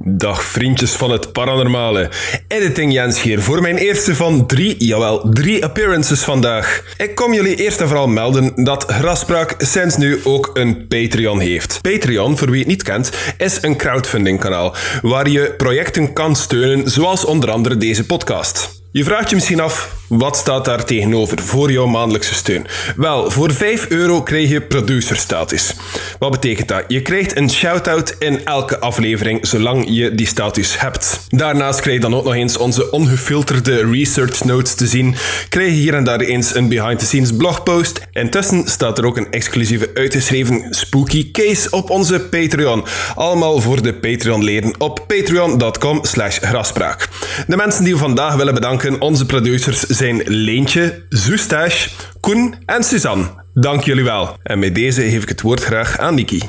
Dag vriendjes van het paranormale. Editing Jens hier voor mijn eerste van drie, jawel, drie appearances vandaag. Ik kom jullie eerst en vooral melden dat Graspraak sinds nu ook een Patreon heeft. Patreon, voor wie het niet kent, is een crowdfunding kanaal waar je projecten kan steunen, zoals onder andere deze podcast. Je vraagt je misschien af, wat staat daar tegenover voor jouw maandelijkse steun? Wel, voor 5 euro krijg je producerstatus. Wat betekent dat? Je krijgt een shout-out in elke aflevering, zolang je die status hebt. Daarnaast krijg je dan ook nog eens onze ongefilterde research notes te zien. Krijg je hier en daar eens een behind-the-scenes blogpost. Intussen staat er ook een exclusieve uitgeschreven spooky case op onze Patreon. Allemaal voor de Patreon-leden op patreon.com slash graspraak. De mensen die we vandaag willen bedanken, onze producers, zijn Leentje, Zoestash, Koen en Suzanne. Dank jullie wel. En met deze geef ik het woord graag aan Niki.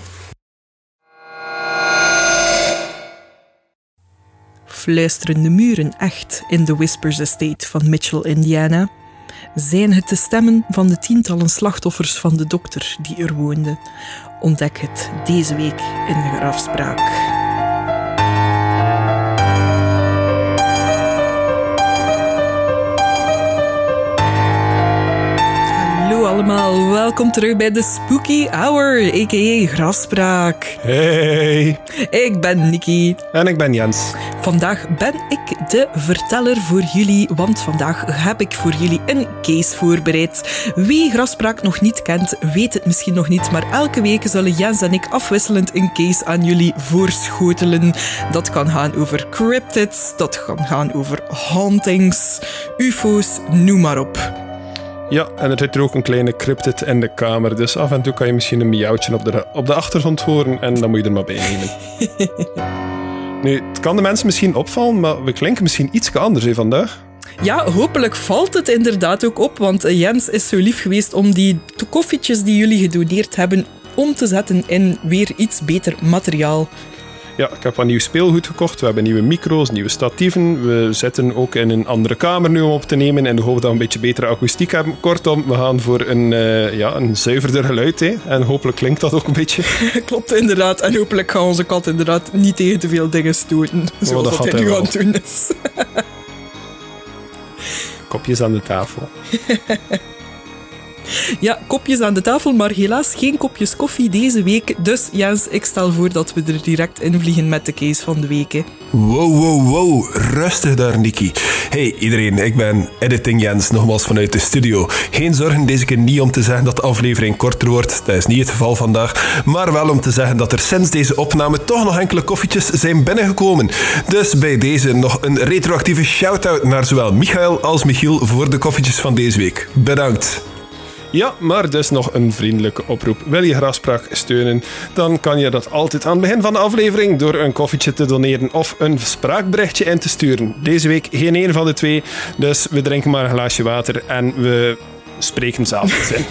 Fluisteren de muren echt in de Whispers Estate van Mitchell, Indiana? Zijn het de stemmen van de tientallen slachtoffers van de dokter die er woonde? Ontdek het deze week in de grafspraak. Allemaal, welkom terug bij de Spooky Hour, a.k.a. Grafspraak. Hey. Ik ben Nikki. En ik ben Jens. Vandaag ben ik de verteller voor jullie, want vandaag heb ik voor jullie een case voorbereid. Wie Grafspraak nog niet kent, weet het misschien nog niet, maar elke week zullen Jens en ik afwisselend een case aan jullie voorschotelen. Dat kan gaan over cryptids, dat kan gaan over hauntings, ufo's, noem maar op. Ja, en er zit er ook een kleine cryptid in de kamer, dus af en toe kan je misschien een miauwtje op de, op de achtergrond horen en dan moet je er maar bij nemen. nu, het kan de mensen misschien opvallen, maar we klinken misschien iets anders hè, vandaag. Ja, hopelijk valt het inderdaad ook op, want Jens is zo lief geweest om die koffietjes die jullie gedoneerd hebben om te zetten in weer iets beter materiaal. Ja, ik heb wat nieuw speelgoed gekocht. We hebben nieuwe micro's, nieuwe statieven. We zitten ook in een andere kamer nu om op te nemen. En we hopen dat we een beetje betere akoestiek hebben. Kortom, we gaan voor een, uh, ja, een zuiverder geluid. Hè. En hopelijk klinkt dat ook een beetje. Klopt inderdaad. En hopelijk gaan onze kat inderdaad niet tegen te veel dingen stoten. Zoals oh, dat, hij nu aan het doen is. Kopjes aan de tafel. Ja, kopjes aan de tafel, maar helaas geen kopjes koffie deze week. Dus Jens, ik stel voor dat we er direct in vliegen met de case van de week. Hè. Wow, wow, wow. Rustig daar, Niki. Hey iedereen, ik ben Editing Jens, nogmaals vanuit de studio. Geen zorgen deze keer niet om te zeggen dat de aflevering korter wordt. Dat is niet het geval vandaag. Maar wel om te zeggen dat er sinds deze opname toch nog enkele koffietjes zijn binnengekomen. Dus bij deze nog een retroactieve shout-out naar zowel Michael als Michiel voor de koffietjes van deze week. Bedankt. Ja, maar dus nog een vriendelijke oproep. Wil je Grafspraak steunen, dan kan je dat altijd aan het begin van de aflevering door een koffietje te doneren of een spraakberichtje in te sturen. Deze week geen een van de twee, dus we drinken maar een glaasje water en we spreken zelf in.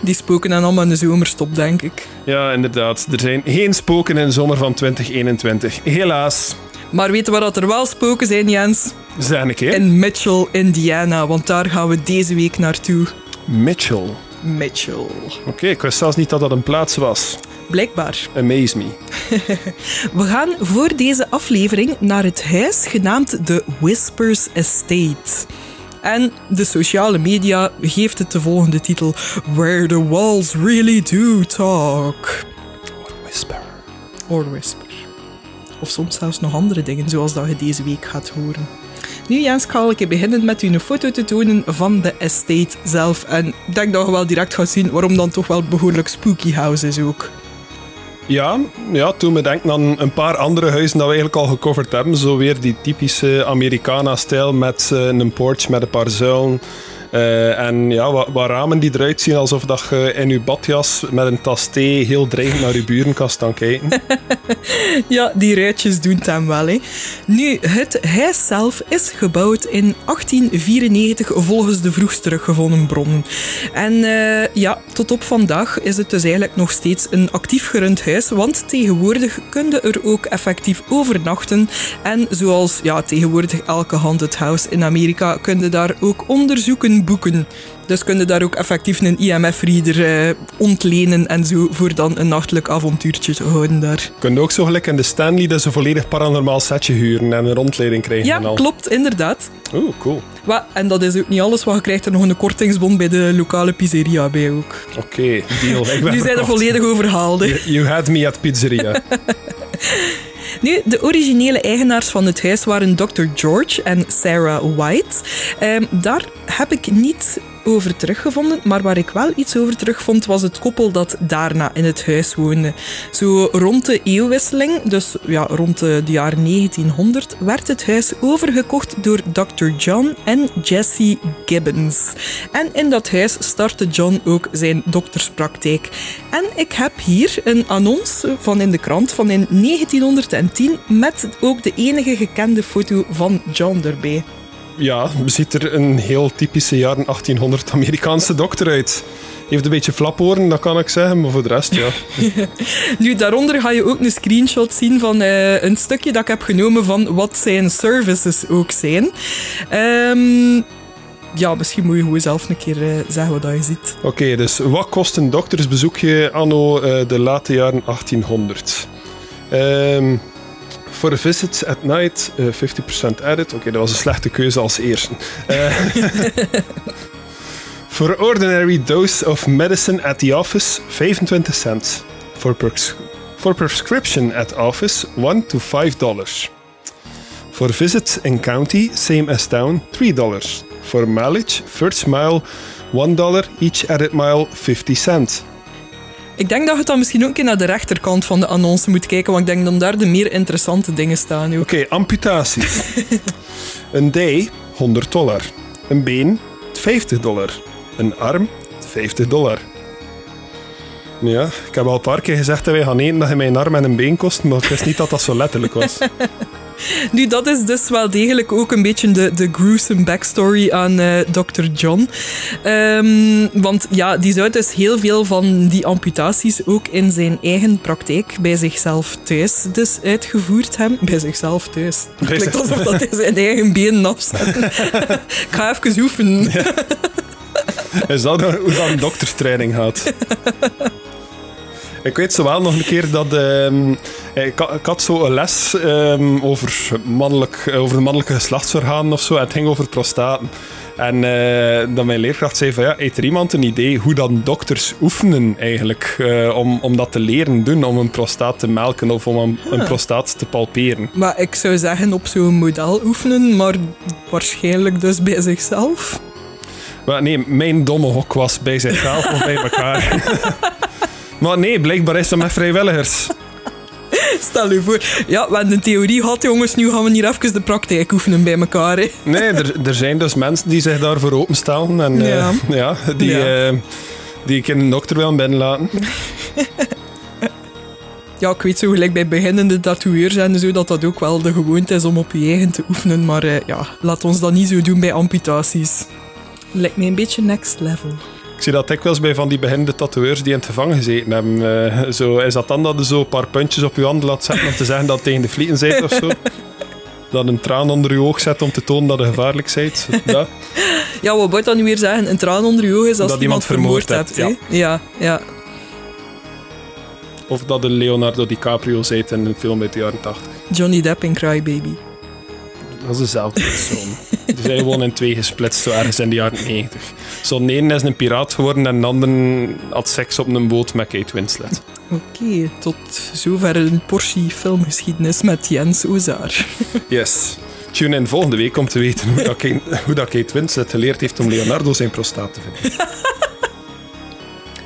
Die spoken dan allemaal in de zomerstop, denk ik. Ja, inderdaad. Er zijn geen spoken in de zomer van 2021. Helaas. Maar weten we dat er wel spoken zijn, Jens? Zijn ik, hè? In Mitchell, Indiana, want daar gaan we deze week naartoe. Mitchell. Mitchell. Oké, ik wist zelfs niet dat dat een plaats was. Blijkbaar. Amaze me. We gaan voor deze aflevering naar het huis genaamd The Whispers Estate. En de sociale media geeft het de volgende titel: Where the Walls Really Do Talk. Or Whisper. Or Whisper. Of soms zelfs nog andere dingen, zoals dat je deze week gaat horen. Nu Jens, ga ik beginnen met u een foto te tonen van de estate zelf. En ik denk dat je wel direct gaat zien waarom dan toch wel behoorlijk spooky house is ook. Ja, ja, toen me denken aan een paar andere huizen dat we eigenlijk al gecoverd hebben. Zo weer die typische Americana-stijl met uh, een porch met een paar zuilen. Uh, en ja, wat, ramen die eruit zien alsof dat je in je badjas met een tas thee heel dreigend naar je buren kan kijken. ja, die ruitjes doen het hem wel. Hè. Nu, het huis zelf is gebouwd in 1894 volgens de vroegst teruggevonden bronnen. En uh, ja, tot op vandaag is het dus eigenlijk nog steeds een actief gerund huis, want tegenwoordig kun je er ook effectief overnachten. En zoals ja, tegenwoordig elke haunted house in Amerika, kun je daar ook onderzoeken inboeken. Dus kun je daar ook effectief een IMF-reader uh, ontlenen en zo voor dan een nachtelijk avontuurtje te houden daar. Kun je ook zo gelijk in de Stanley dat ze volledig paranormaal setje huren en een rondleiding krijgen ja, en al. klopt, inderdaad. Oeh, cool. Wat, en dat is ook niet alles, want je krijgt er nog een kortingsbon bij de lokale pizzeria bij ook. Oké, deal. Nu zijn er volledig overhaald. You, you had me at pizzeria. Nu, de originele eigenaars van het huis waren Dr. George en Sarah White. Um, daar heb ik niet over teruggevonden, maar waar ik wel iets over terugvond was het koppel dat daarna in het huis woonde. Zo rond de eeuwwisseling, dus ja, rond de, jaar 1900, werd het huis overgekocht door Dr. John en Jesse Gibbons. En in dat huis startte John ook zijn dokterspraktijk. En ik heb hier een annonce van in de krant van in 1910 met ook de enige gekende foto van John erbij ja, ziet er een heel typische jaren 1800 Amerikaanse dokter uit. Heeft een beetje flaporen, dat kan ik zeggen, maar voor de rest, ja. nu, daaronder ga je ook een screenshot zien van uh, een stukje dat ik heb genomen van wat zijn services ook zijn. Um, ja, misschien moet je gewoon zelf een keer uh, zeggen wat je ziet. Oké, dus wat kost een doktersbezoekje anno uh, de late jaren 1800? Um, For a visit at night, uh, 50% added. Oké, okay, dat was een slechte keuze als eerste. Uh, for ordinary dose of medicine at the office, 25 cents. For, for prescription at office, 1 to 5 dollars. For visit in county, same as town, 3 dollars. For mileage, first mile, 1 dollar, each added mile, 50 cents. Ik denk dat je dan misschien ook naar de rechterkant van de annonce moet kijken, want ik denk dat daar de meer interessante dingen staan. Oké, okay, amputaties. een D, 100 dollar. Een been, 50 dollar. Een arm, 50 dollar. Ja, ik heb al een paar keer gezegd dat wij gaan eten dat je mijn arm en een been kost, maar ik wist niet dat dat zo letterlijk was. Nu, dat is dus wel degelijk ook een beetje de, de gruesome backstory aan uh, eh, Dr. John. Um, want ja, die zou dus heel veel van die amputaties ook in zijn eigen praktijk bij zichzelf thuis dus uitgevoerd hebben. Bij zichzelf thuis. Het lijkt alsof dat hij zijn eigen benen afzet. Ik ga even oefenen. Ja. Is dat hoe dat een dokterstraining gaat? Ik weet zo wel nog een keer dat... Um, ik, ik, had zo een les um, over, mannelijk, over de mannelijke geslachtsorganen of zo. En het ging over prostaten. En uh, dat mijn leerkracht zei van ja, heeft er iemand een idee hoe dan dokters oefenen eigenlijk uh, om, om dat te leren doen, om een prostaat te melken of om een, een prostaat te palperen? Maar ik zou zeggen op zo'n model oefenen, maar waarschijnlijk dus bij zichzelf. Maar nee, mijn domme hok was bij zichzelf of bij elkaar. Maar nee, blijkbaar is dat met vrijwilligers. Stel je voor. Ja, we hebben de theorie gehad, jongens. Nu gaan we hier even de praktijk oefenen bij elkaar. Hè. Nee, er, er zijn dus mensen die zich daarvoor openstellen. En ja, uh, ja die, ja. Uh, die ik in een dokter willen binnenlaten. ja, ik weet zo gelijk bij beginnende tatoeërs en zo, dat dat ook wel de gewoonte is om op je eigen te oefenen. Maar uh, ja, laat ons dat niet zo doen bij amputaties. Lijkt mij een beetje next level. Ik zie dat dikwijls bij van die beginnende tatoeërs die in het gevangen gezeten hebben. Uh, zo, is dat dan dat je zo een paar puntjes op je hand laat zetten om te zeggen dat het tegen de vlieten zit of zo? dat een traan onder je oog zet om te tonen dat je gevaarlijk bent. Ja, ja wat moet dan nu weer zeggen? Een traan onder je oog is als dat je iemand vermoord, hebt. ja. ja, ja. Of dat een Leonardo DiCaprio zei in een film uit de jaren 80. Johnny Depp in Cry Baby. Dat is dezelfde persoon. Die zijn gewoon in twee gesplitst, zo ergens in de jaren 90. Zo'n ene is een piraat geworden en de andere had seks op een boot met Kate Winslet. Oké, tot zover een portie filmgeschiedenis met Jens Ozaar. Yes. Tune in volgende week om te weten hoe, dat Kate, hoe dat Kate Winslet geleerd heeft om Leonardo zijn prostaat te vinden.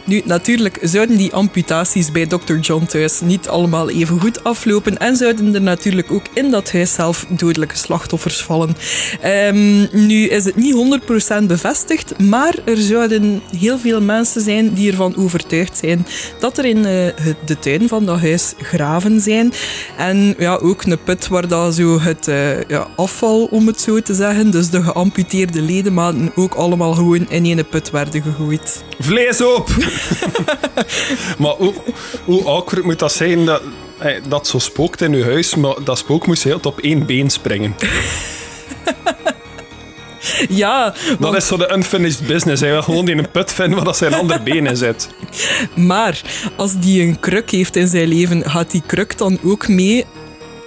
Nu, natuurlijk zouden die amputaties bij Dr. John thuis niet allemaal even goed aflopen en zouden er natuurlijk ook in dat huis zelf dodelijke slachtoffers vallen. Um, nu is het niet 100% bevestigd, maar er zouden heel veel mensen zijn die ervan overtuigd zijn dat er in uh, de tuin van dat huis graven zijn. En ja, ook een put waar dat zo het uh, ja, afval, om het zo te zeggen, dus de geamputeerde ledematen ook allemaal gewoon in een put werden gegooid. Vlees op! maar hoe, hoe awkward moet dat zijn dat, dat zo spookt in uw huis, maar dat spook moest heel op één been springen? Ja, Dat is zo de unfinished business. Hij wil gewoon in een put vinden waar dat zijn andere benen zit. maar als die een kruk heeft in zijn leven, gaat die kruk dan ook mee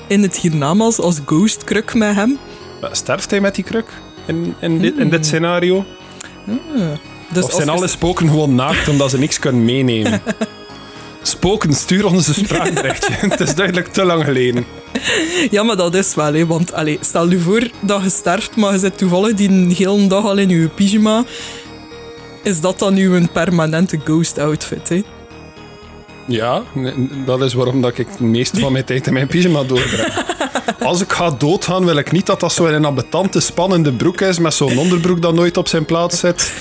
in het hiernamaals als ghost kruk met hem? Maar Sterft hij met die kruk in, in, dit, in dit scenario? Dus of zijn alle spoken gewoon naakt omdat ze niks kunnen meenemen? Spoken, stuur ons een spraakberichtje. Het is duidelijk te lang geleden. Ja, maar dat is wel, hè. Want allee, stel je voor dat je sterft, maar je zit toevallig die een hele dag al in je pyjama. Is dat dan uw permanente ghost outfit, hè? Ja, dat is waarom dat ik het meeste van mijn tijd in mijn pyjama doorbreng. Als ik ga doodgaan, wil ik niet dat dat zo een ambetante, spannende broek is met zo'n onderbroek dat nooit op zijn plaats zit.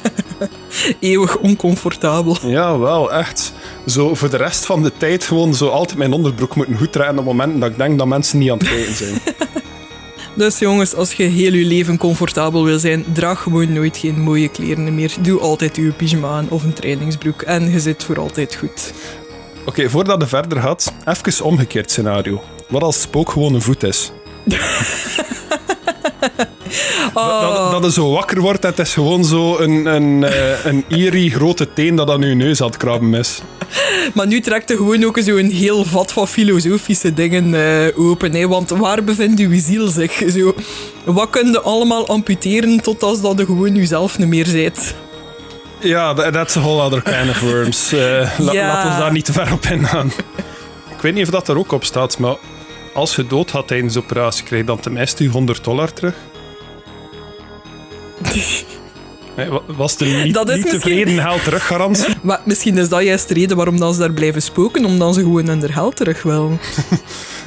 Eeuwig oncomfortabel. Ja, wel, echt. Zo voor de rest van de tijd gewoon zo altijd mijn onderbroek moeten goed trekken op momenten dat ik denk dat mensen niet aan het kijken zijn. Dus jongens, als je heel je leven comfortabel wil zijn, draag gewoon nooit geen mooie kleren meer. Doe altijd je pyjama aan of een trainingsbroek en je zit voor altijd goed. Oké, voordat je verder gaat, even omgekeerd scenario. Wat als spook gewoon een voet is? Dat, dat je zo wakker wordt en het is gewoon zo een, een, eh, een eerie grote teen dat aan je neus aan het krabben is. Maar nu trekt er gewoon ook zo'n heel vat van filosofische dingen eh, open. Hè? Want waar bevindt uw ziel zich? Zo, wat kun je allemaal amputeren tot als dat je gewoon jezelf niet meer zijt? Ja, tha- that's a whole other kind of worms. Eh, la- Ja. Laten we daar niet te ver op ingaan. Ik weet niet of dat er ook op staat, maar als je dood gaat tijdens de operatie, krijg je dan tenminste je 100 dollar terug. Was er niet, Dat is niet misschien- tevreden geld teruggarantie? Maar misschien is dat juist de reden waarom dan ze daar blijven spoken, omdat ze gewoon hun geld terug willen.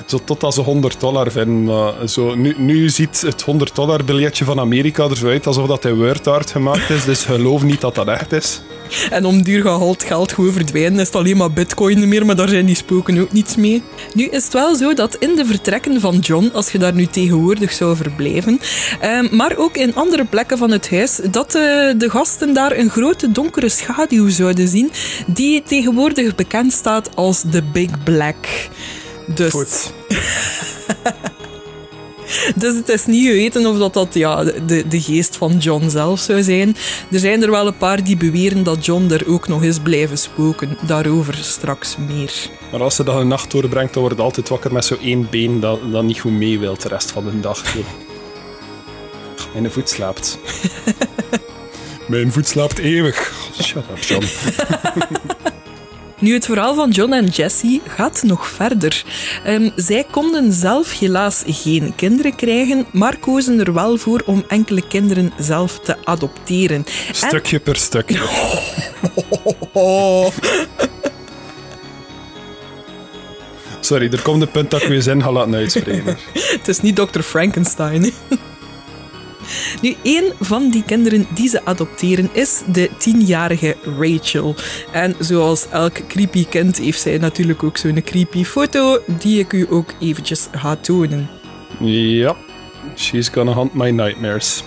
Zo totdat ze 100 dollar vinden. Maar zo, nu, nu ziet het 100 dollar biljetje van Amerika er zo uit alsof dat in WordArt gemaakt is. Dus geloof niet dat dat echt is. En om duur het geld gewoon verdwijnen, is het alleen maar bitcoin meer, maar daar zijn die spoken ook niets mee. Nu is het wel zo dat in de vertrekken van John, als je daar nu tegenwoordig zou verblijven, ehm, maar ook in andere plekken van het huis, dat eh, de gasten daar een grote donkere schaduw zouden zien, die tegenwoordig bekend staat als de Big Black. Dus, Goed. dus het is niet geweten of dat, dat ja, de, de geest van John zelf zou zijn. Er zijn er wel een paar die beweren dat John er ook nog eens blijven spoken. Daarover straks meer. Maar als ze dan een nacht doorbrengt, dan wordt het altijd wakker met zo één been dat, dat niet goed mee wil de rest van de dag. Zo. Mijn voet slaapt. Mijn voet slaapt eeuwig. Shut up, John. Nu, het verhaal van John en Jessie gaat nog verder. Ehm, zij konden zelf helaas geen kinderen krijgen, maar kozen er wel voor om enkele kinderen zelf te adopteren. En- Stukje per stukje. Sorry, er komt een punt dat ik je zin ga laten uitspreken. Het is niet Dr. Frankenstein. Nu, één van die kinderen die ze adopteren is de tienjarige Rachel. En zoals elk creepy kind heeft zij natuurlijk ook zo'n creepy foto die ik u ook eventjes ga tonen. Ja. She's gonna hunt my nightmares.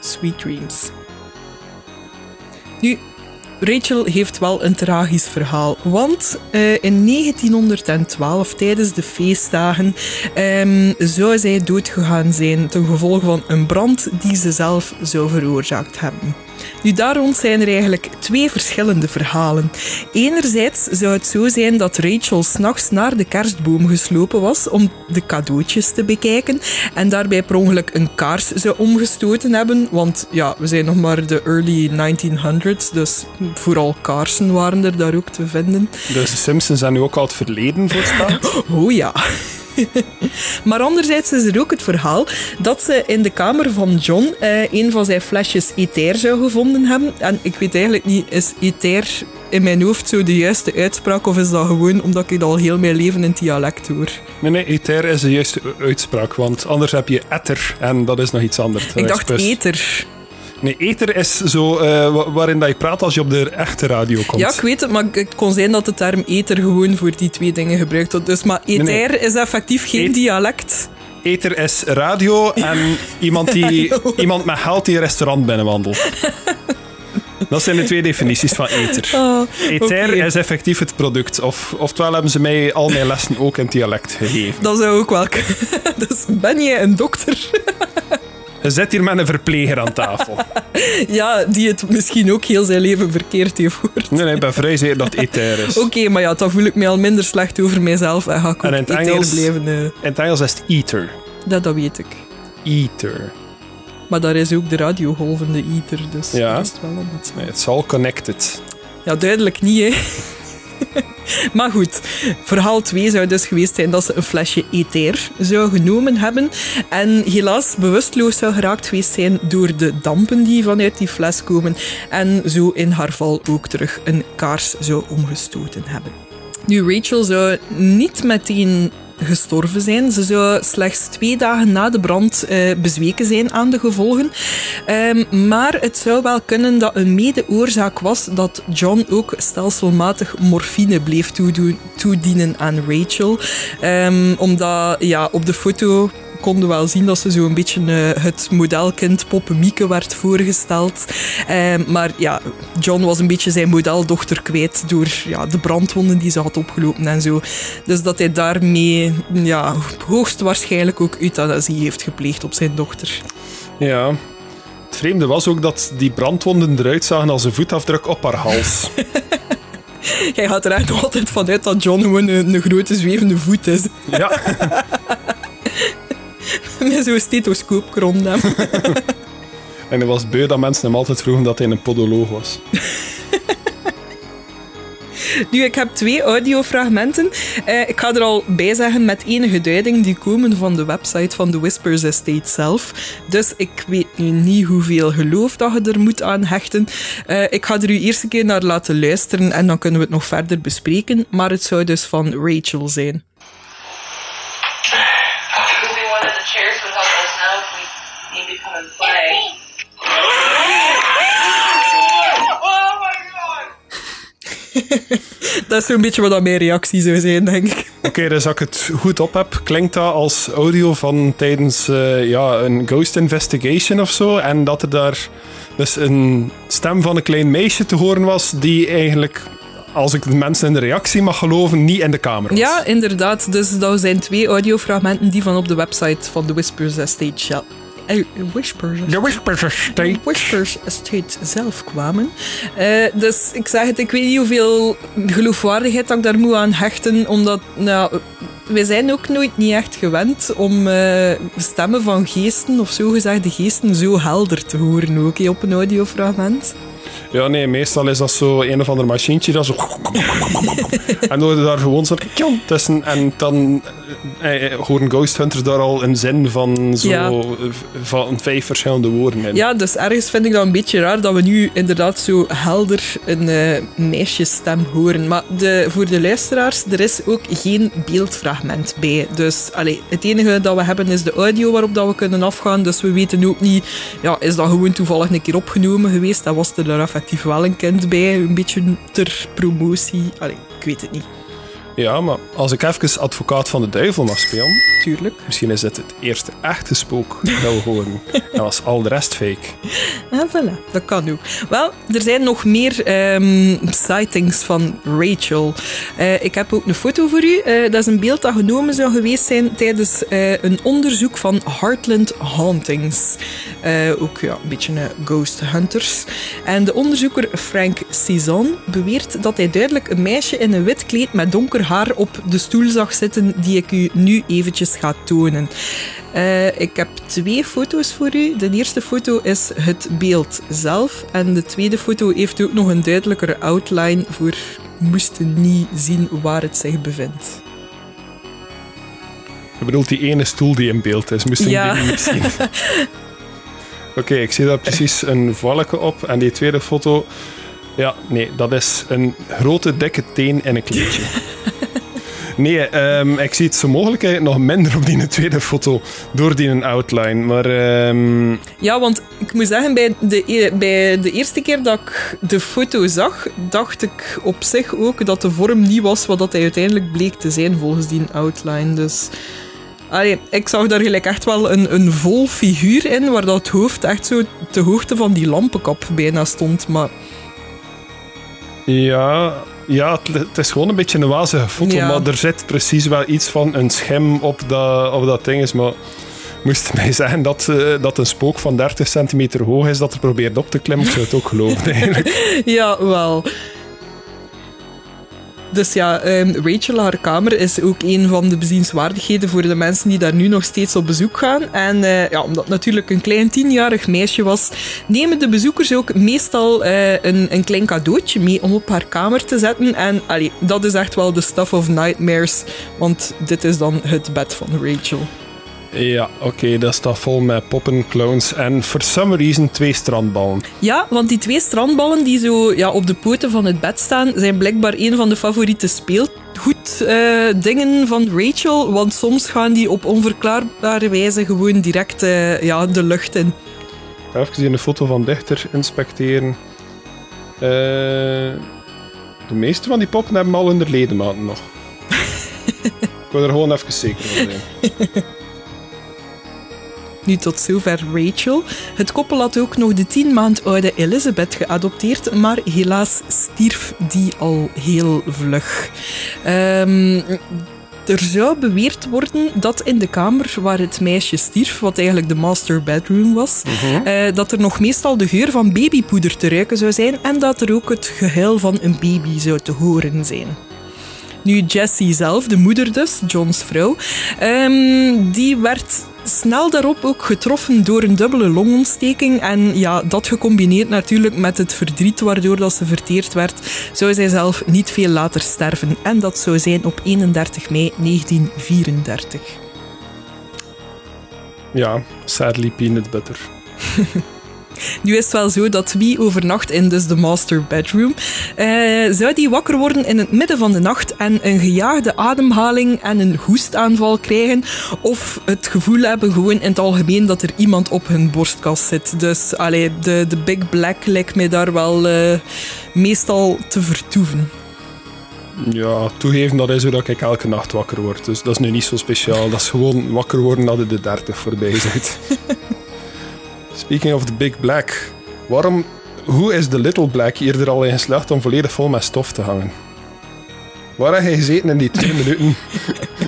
Sweet dreams. Nu, Rachel heeft wel een tragisch verhaal. Want eh, in 1912, tijdens de feestdagen, ehm, zou zij doodgegaan zijn ten gevolge van een brand die ze zelf zou veroorzaakt hebben. Nu, daar rond zijn er eigenlijk twee verschillende verhalen. Enerzijds zou het zo zijn dat Rachel s'nachts naar de kerstboom geslopen was om de cadeautjes te bekijken en daarbij per ongeluk een kaars zou omgestoten hebben, want ja, we zijn nog maar de early 1900s, dus vooral kaarsen waren er daar ook te vinden. Dus de Simpsons zijn nu ook al het verleden voorspeld. Oh ja. maar anderzijds is er ook het verhaal dat ze in de kamer van John eh, een van zijn flesjes ether zou gevonden hebben. En ik weet eigenlijk niet, is ether in mijn hoofd zo de juiste uitspraak of is dat gewoon omdat ik al heel mijn leven in het dialect hoor? Nee, nee, ether is de juiste uitspraak, want anders heb je ether en dat is nog iets anders. Ik dacht Express. Nee, ether is zo eh, wa- waarin dat je praat als je op de echte radio komt. Ja, ik weet het, maar het kon zijn dat de term ether gewoon voor die twee dingen gebruikt wordt. Dus, maar ether nee. is effectief geen dialect. Ether is radio en iemand, die, iemand met geld die een restaurant binnenwandelt. Dat zijn de twee definities van ether. Ah, Ether is effectief het product. Of, oftewel hebben ze mij al mijn lessen ook in dialect gegeven. Dat zou ook wel kunnen. Dus ben jij een dokter? Zit hier met een verpleger aan tafel. Ja, die het misschien ook heel zijn leven verkeerd heeft gehoord. Nee, nee, ik ben vrij zeker dat het Ether is. Oké, maar ja, dan voel ik me al minder slecht over mijzelf en ga ik ook En in het Engels- blijven. In het Engels is het Ether. dat, dat weet ik. Ether. Maar daar is ook de radiogolvende ether, dus Ja. dat is het wel om het Nee, it's all connected. Ja, duidelijk niet, hè. maar goed, verhaal 2 zou dus geweest zijn dat ze een flesje ether zou genomen hebben en helaas bewusteloos zou geraakt geweest zijn door de dampen die vanuit die fles komen en zo in haar val ook terug een kaars zou omgestoten hebben. Nu, Rachel zou niet meteen gestorven zijn. Ze zou slechts twee dagen na de brand eh, bezweken zijn aan de gevolgen. Ehm, maar het zou wel kunnen dat een mede-oorzaak was dat John ook stelselmatig morfine bleef toedienen aan Rachel. Ehm, omdat ja, op de foto konden wel zien dat ze zo een beetje eh, het modelkind Poppemieke werd voorgesteld. Ehm, maar ja, John was een beetje zijn modeldochter kwijt door ja, de brandwonden die ze had opgelopen en zo. Dus dat hij daarmee ja, hoogstwaarschijnlijk ook euthanasie heeft gepleegd op zijn dochter. Ja. Het vreemde was ook dat die brandwonden eruit zagen als een voetafdruk op haar hals. Hij gaat er nog altijd vanuit dat John gewoon een, een grote zwevende voet is. ja. Met zo'n stethoscoop rond hem. En hij was beu dat mensen hem altijd vroegen dat hij een podoloog was. Nu, ik heb twee audiofragmenten. Eh, ik ga er al bij zeggen met enige duiding die komen van de website van de Whispers Estate zelf. Dus ik weet nu niet hoeveel geloof dat je er moet aan hechten. Eh, ik ga er u eerst een keer naar laten luisteren en dan kunnen we het nog verder bespreken. Maar het zou dus van Rachel zijn. Dat is zo'n beetje wat dat mijn reactie zou zijn, denk ik. Oké, dus als ik het goed op heb, klinkt dat als audio van tijdens eh, ja, een ghost investigation of zo. En dat er daar dus een stem van een klein meisje te horen was, die eigenlijk, als ik de mensen in de reactie mag geloven, niet in de kamer was. Ja, inderdaad. Dus dat zijn twee audiofragmenten die van op de website van de Whispers Estate... eh, Whispers De Whispers Estate. Whispers Estate zelf kwamen. Eh, dus ik zeg het, ik weet niet hoeveel geloofwaardigheid dat ik daar moet aan hechten, omdat nou, wij zijn ook nooit niet echt gewend om eh, stemmen van geesten of zogezegde geesten zo helder te horen ook op een audiofragment. Ja, nee, meestal is dat zo een of ander machientje dat zo... en dan hoor je daar gewoon zo'n tussen. En dan horen Ghost Hunters daar al een zin van zo... Ja. eh, van vijf verschillende woorden in. Ja, dus ergens vind ik dat een beetje raar dat we nu inderdaad zo helder een eh, meisjesstem horen. Maar de, voor de luisteraars, er is ook geen beeldfragment bij. Dus allee, het enige dat we hebben is de audio waarop dat we kunnen afgaan. Dus we weten ook niet, ja, is dat gewoon toevallig een keer opgenomen geweest? Dat was er daar effectief wel een kind bij, een beetje ter promotie. Allee, ik weet het niet, Ja, maar als ik even advocaat van de duivel mag spelen, tuurlijk. misschien is dit het eerste echte spook dat we horen. En was al de rest fake. Ah, voilà, dat kan ook. Wel, er zijn nog meer ehm, sightings van Rachel. Eh, ik heb ook een foto voor u. Eh, dat is een beeld dat genomen zou geweest zijn tijdens eh, een onderzoek van Heartland Hauntings. Ook ja, een beetje eh, ghost hunters. En de onderzoeker Frank Cizon beweert dat hij duidelijk een meisje in een wit kleed met donker haar op de stoel zag zitten die ik u nu eventjes ga tonen. Eh, ik heb twee foto's voor u. De eerste foto is het beeld zelf. En de tweede foto heeft ook nog een duidelijkere outline voor moesten niet zien waar het zich bevindt. Je bedoelt die ene stoel die in beeld is. Moest ik Ja. die niet zien. Oké, ik zie daar precies een valke op. En die tweede foto... Ja, nee, dat is een grote, dikke teen in een kleedje. Nee, ehm, ik zie het zo mogelijk nog minder op die tweede foto. Door die outline. Maar ehm, Ja, want ik moet zeggen, bij de, e- bij de eerste keer dat ik de foto zag, dacht ik op zich ook dat de vorm niet was wat dat hij uiteindelijk bleek te zijn volgens die outline. Dus allee, ik zag daar gelijk echt wel een, een vol figuur in, waar dat hoofd echt zo te hoogte van die lampenkap bijna stond. Maar ja, ja het, is gewoon een beetje een wazige foto. Ja. Maar er zit precies wel iets van een schim op dat, op dat ding. Is, maar Moest mij zeggen dat, eh, dat een spook van 30 centimeter hoog is dat er probeert op te klimmen, ik zou het ook geloven eigenlijk. Ja, wel. Dus ja, ehm, Rachel, haar kamer, is ook een van de bezienswaardigheden voor de mensen die daar nu nog steeds op bezoek gaan. En eh, ja, omdat het natuurlijk een klein tienjarig meisje was, nemen de bezoekers ook meestal eh, een, een klein cadeautje mee om op haar kamer te zetten. En allee, dat is echt wel de stuff of nightmares, want dit is dan het bed van Rachel. Ja, oké, dat staat vol met poppen, clowns en for some reason twee strandballen. Ja, want die twee strandballen die zo ja, op de poten van het bed staan, zijn blijkbaar een van de favoriete speelgoeddingen dingen van Rachel. Want soms gaan die op onverklaarbare wijze gewoon direct eh, ja, de lucht in. Even een foto van dichter inspecteren. Eh, de meeste van die poppen hebben al hun ledematen nog. Ik wil er gewoon even zeker van zijn. Nu tot zover Rachel. Het koppel had ook nog de tien maand oude Elizabeth geadopteerd, maar helaas stierf die al heel vlug. Ehm, er zou beweerd worden dat in de kamer waar het meisje stierf, wat eigenlijk de master bedroom was, eh, dat er nog meestal de geur van babypoeder te ruiken zou zijn en dat er ook het gehuil van een baby zou te horen zijn. Nu, Jessie zelf, de moeder dus, John's vrouw, ehm, die werd snel daarop ook getroffen door een dubbele longontsteking. En ja, dat gecombineerd natuurlijk met het verdriet waardoor dat ze verteerd werd, zou zij zelf niet veel later sterven. En dat zou zijn op 31 mei 1934. Ja, sadly peanut butter. Nu is het wel zo dat wie overnacht in dus de master bedroom, eh, zou die wakker worden in het midden van de nacht en een gejaagde ademhaling en een hoestaanval krijgen, of het gevoel hebben gewoon in het algemeen dat er iemand op hun borstkast zit. Dus allee, de, de Big Black lijkt mij daar wel eh, meestal te vertoeven. Ja, toegeven dat is hoe dat ik elke nacht wakker word. Dus dat is nu niet zo speciaal. Dat is gewoon wakker worden nadat de 30 voorbij zit. Speaking of the Big Black. Waarom, hoe is de Little Black hier er al in geslaagd om volledig vol met stof te hangen? Waar heb je gezeten in die twee minuten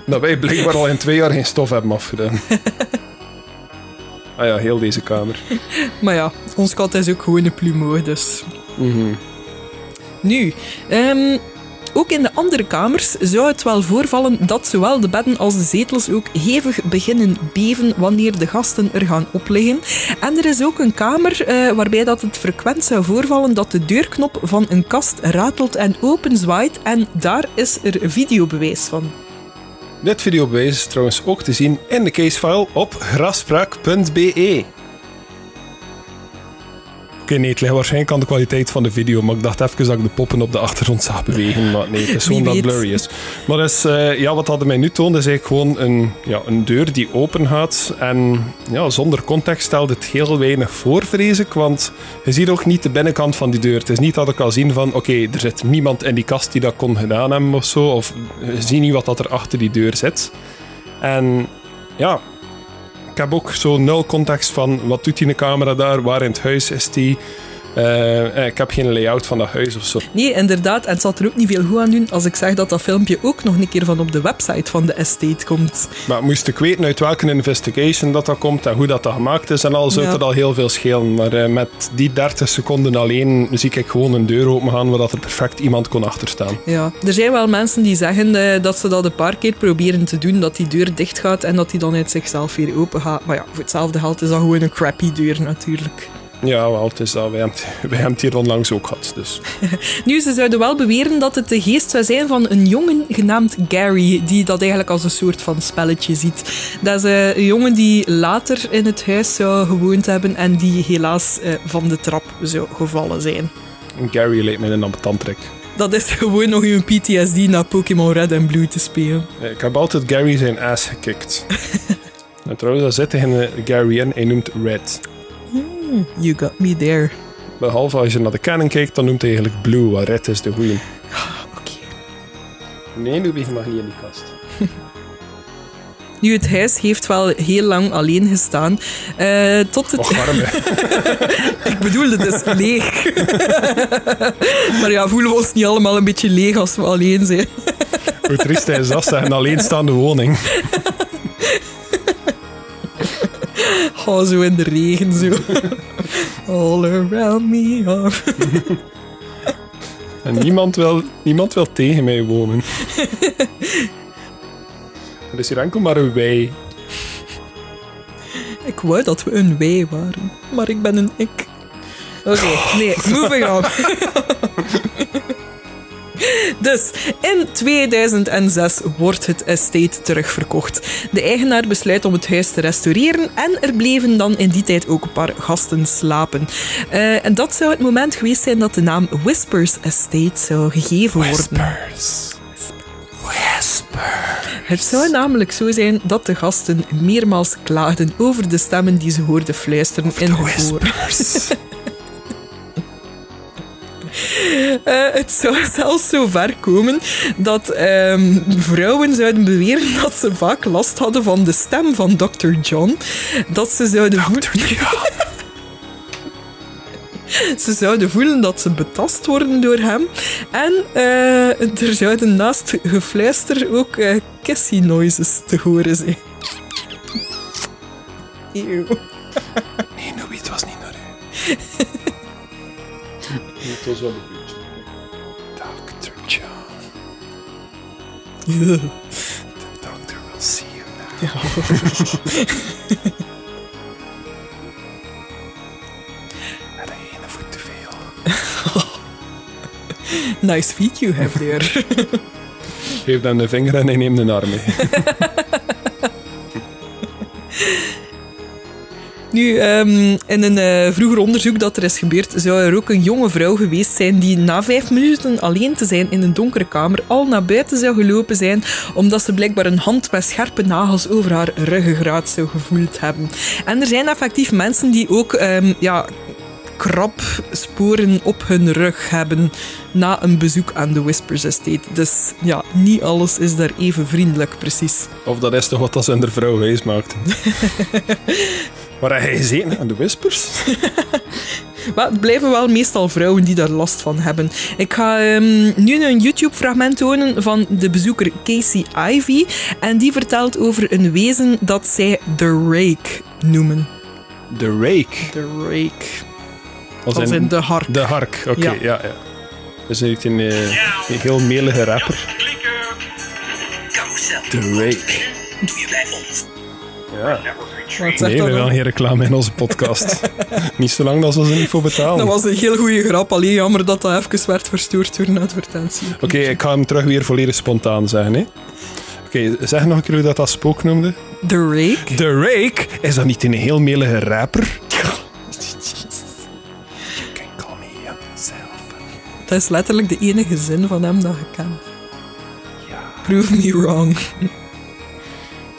dat wij blijkbaar al in twee jaar geen stof hebben afgedaan? Ah ja, heel deze kamer. Maar ja, ons kat is ook gewoon een plumeau, dus... Nu, ehm, ook in de andere kamers zou het wel voorvallen dat zowel de bedden als de zetels ook hevig beginnen beven wanneer de gasten er gaan opliggen. En er is ook een kamer eh, waarbij dat het frequent zou voorvallen dat de deurknop van een kast ratelt en openzwaait. En daar is er videobewijs van. Dit videobewijs is trouwens ook te zien in de casefile op graspraak.be. Oké, nee, het ligt waarschijnlijk aan de kwaliteit van de video, maar ik dacht even dat ik de poppen op de achtergrond zag bewegen. Maar nee, het is gewoon dat blurry is. Maar dus, eh, ja, wat hadden mij nu toont, is eigenlijk gewoon een, ja, een deur die open gaat. En ja, zonder context stelt het heel weinig voor, vrees ik. Want je ziet ook niet de binnenkant van die deur. Het is niet dat ik kan zien van, oké, er zit niemand in die kast die dat kon gedaan hebben of zo. Of je ziet niet wat dat er achter die deur zit. En ja, ik heb ook zo nul context van wat doet die camera daar, waar in het huis is die. Eh, eh, ik heb geen layout van dat huis of zo. Nee, inderdaad. En het zal er ook niet veel goed aan doen als ik zeg dat dat filmpje ook nog een keer van op de website van de estate komt. Maar moest ik weten uit welke investigation dat, dat komt en hoe dat, dat gemaakt is en al, zou Ja. het al heel veel schelen. Maar eh, met die 30 seconden alleen zie ik gewoon een deur open gaan waar dat er perfect iemand kon achterstaan. Ja, er zijn wel mensen die zeggen dat ze dat een paar keer proberen te doen, dat die deur dicht gaat en dat die dan uit zichzelf weer open gaat. Maar ja, voor hetzelfde geld is dat gewoon een crappy deur natuurlijk. Ja, wel, het is dat. Wij hebben, het- wij hebben het hier onlangs ook gehad. Dus. Nu, ze zouden wel beweren dat het de geest zou zijn van een jongen genaamd Gary, die dat eigenlijk als een soort van spelletje ziet. Dat is eh, een jongen die later in het huis zou gewoond hebben en die helaas eh, van de trap zou gevallen zijn. Gary lijkt me een ambetantrek. Dat is gewoon nog uw PTSD naar Pokémon Red en Blue te spelen. Eh, Ik heb altijd Gary zijn ass gekikt. en trouwens, daar zit hij in Gary in. Hij noemt Red. You got me there. Behalve als je naar de canon kijkt, dan noemt hij eigenlijk Blue, waar Red is de goeie. Oké. Nee, Louis, je mag niet in die kast. Nu, het huis heeft wel heel lang alleen gestaan. eh, tot het... Och, warm. Ik bedoel, het is leeg. maar ja, voelen we ons niet allemaal een beetje leeg als we alleen zijn? Hoe triest is dat, een alleenstaande woning. Oh, zo in de regen, zo. All around me are... En niemand wil, niemand wil tegen mij wonen. Er is hier enkel maar een wij. Ik wou dat we een wij waren, maar ik ben een ik. Oké, nee, moving on. Dus in 2006 wordt het estate terugverkocht. De eigenaar besluit om het huis te restaureren en er bleven dan in die tijd ook een paar gasten slapen. Eh, en dat zou het moment geweest zijn dat de naam Whispers Estate zou gegeven worden. Het zou namelijk zo zijn dat de gasten meermaals klaagden over de stemmen die ze hoorden fluisteren in hun. Eh, het zou zelfs zo ver komen dat ehm, vrouwen zouden beweren dat ze vaak last hadden van de stem van Dr. John. Dat ze zouden voelen... Ze zouden voelen dat ze betast worden door hem. En eh, er zouden naast gefluister ook eh kissy noises te horen zijn. Eeuw. Nee, Nobby, het was niet naar was wel een beetje. Dr. John, the doctor will see you now. Had hij één voet te veel. Nice feet you have there. Geef hem de vinger en hij neemt een arm mee. Nu, ehm, in een eh, vroeger onderzoek dat er is gebeurd, zou er ook een jonge vrouw geweest zijn die na vijf minuten alleen te zijn in een donkere kamer al naar buiten zou gelopen zijn, omdat ze blijkbaar een hand met scherpe nagels over haar ruggengraat zou gevoeld hebben. En er zijn effectief mensen die ook ehm, ja, krabsporen op hun rug hebben na een bezoek aan de Whispers Estate. Dus ja, niet alles is daar even vriendelijk, precies. Of dat is toch wat dat de vrouw wijs maakte. Waar heb je gezeten? Aan de Whispers? Maar het blijven wel meestal vrouwen die daar last van hebben. Ik ga ehm, nu een YouTube-fragment tonen van de bezoeker Casey Ivy. En die vertelt over een wezen dat zij The Rake noemen. De Rake. The Rake. Als Als in de hark. De hark, oké, Ja. ja. ja, Dat is eigenlijk een, eh, een heel melige rapper. De Rake. Ja. Nee, we willen geen reclame in onze podcast. niet zolang dat ze er niet voor betalen. Dat was een heel goede grap. Alleen jammer dat dat even werd verstoord door een advertentie. Oké, ik ga hem terug weer volledig spontaan zeggen. hè. Oké, zeg nog een keer hoe dat dat spook noemde. The Rake. De Rake? Is dat niet een heel melige rapper? Can call me himself. Dat is letterlijk de enige zin van hem dat je kent. Prove me wrong.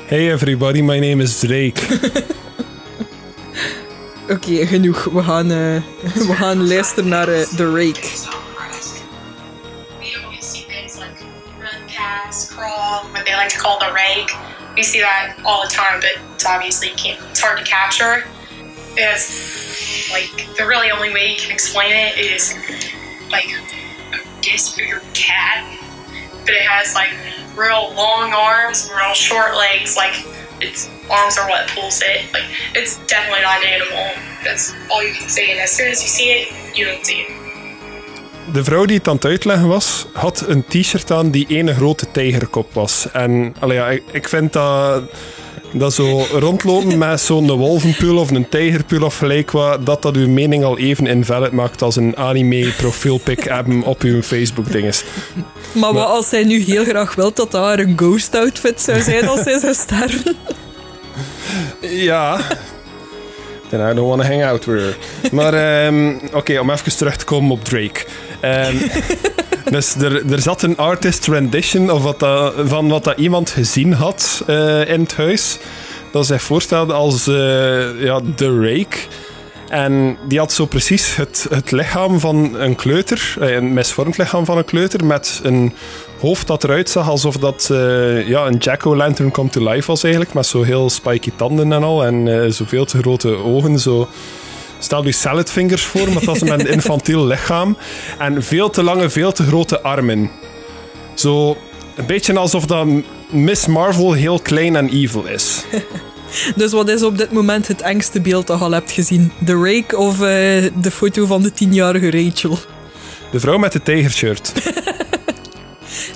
Hey everybody, my name is Drake. Oké, genoeg. We gaan, eh, we gaan luisteren naar eh, The Rake. We always see things like run, pass, crawl, what they like to call the rake. We see that all the time, but it's obviously can't. It's hard to capture. It's like the really only way you can explain it is like a guess for your cat, but it has like real long arms, real short legs. Like its arms are what pulls it. Like it's definitely not an animal. That's all you can say. And as soon as you see it, you don't see it. De vrouw die het aan het uitleggen was, had een t-shirt aan die ene grote tijgerkop was. En allee, ja, ik vind dat, dat zo rondlopen met zo'n wolvenpoel of een tijgerpoel of gelijk wat, dat dat uw mening al even invalid maakt als een anime profielpic hebben op uw Facebook dinges. Maar wat als zij nu heel graag wil dat dat haar een ghost outfit zou zijn als zij zou sterven? Ja. Then I don't want to hang out with her. Maar ehm, oké, om even terug te komen op Drake. Ehm, dus er, er zat een artist rendition of wat dat, van wat dat iemand gezien had eh, in het huis. Dat zich voorstelde als eh, ja, The Rake. En die had zo precies het, het lichaam van een kleuter, eh, een misvormd lichaam van een kleuter, met een hoofd dat eruit zag alsof dat eh, ja, een jack-o'-lantern come to life was eigenlijk, met zo heel spiky tanden en al, en eh, zoveel te grote ogen, zo... Stel je saladvingers voor, maar dat is met een infantiel lichaam. En veel te lange, veel te grote armen. Zo een beetje alsof dat Miss Marvel heel klein en evil is. Dus wat is op dit moment het engste beeld dat je al hebt gezien? De rake of eh, de foto van de tienjarige Rachel? De vrouw met de tijgershirt.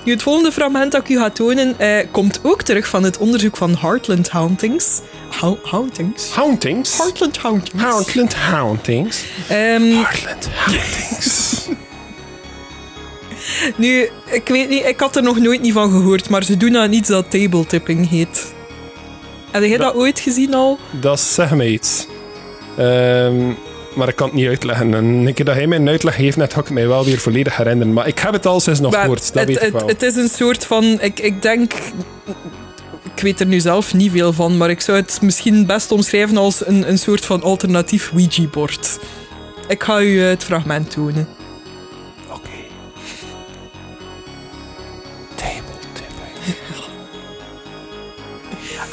Nu, het volgende fragment dat ik u ga tonen eh, komt ook terug van het onderzoek van Heartland Hauntings. Hau- hauntings? Hauntings. Heartland Hauntings. Heartland Hauntings. Ehm, Heartland Hauntings. nu, ik weet niet, ik had er nog nooit niet van gehoord, maar ze doen aan iets dat tabletipping heet. Heb jij dat ooit gezien al? dat zeg me iets. Ehm, maar ik kan het niet uitleggen. En een keer dat hij mij een uitleg geeft, net ga ik mij wel weer volledig herinneren. Maar ik heb het al sinds nog Maar gehoord, dat het, weet ik wel. het is een soort van, ik, ik denk, ik weet er nu zelf niet veel van, maar ik zou het misschien best omschrijven als een, een soort van alternatief Ouija-bord. Ik ga u het fragment tonen.